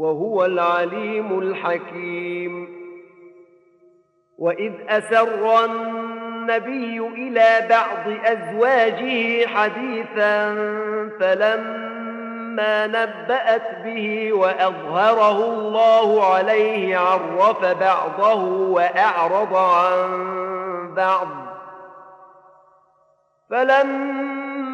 وهو العليم الحكيم. وإذ أسر النبي إلى بعض أزواجه حديثا فلما نبأت به وأظهره الله عليه عرف بعضه وأعرض عن بعض. فلما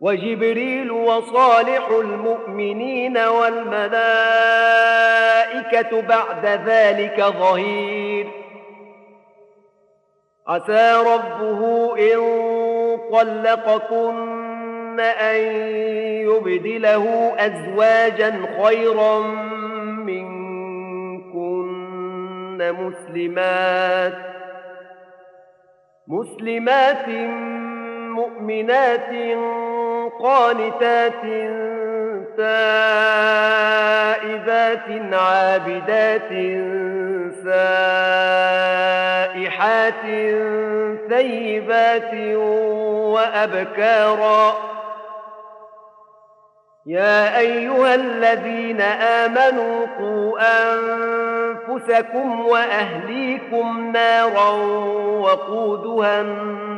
وجبريل وصالح المؤمنين والملائكة بعد ذلك ظهير. عسى ربه إن طلقكن أن يبدله أزواجا خيرا منكن مسلمات مسلمات مؤمنات قانتات تائبات عابدات سائحات ثيبات وأبكارا. يا أيها الذين آمنوا قوا أنفسكم وأهليكم نارا وقودها الناس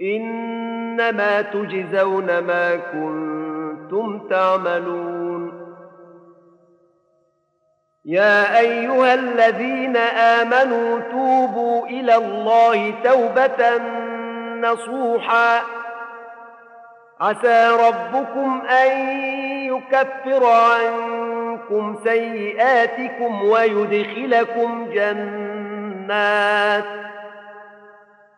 إنما تجزون ما كنتم تعملون. يا أيها الذين آمنوا توبوا إلى الله توبة نصوحا. عسى ربكم أن يكفر عنكم سيئاتكم ويدخلكم جنات.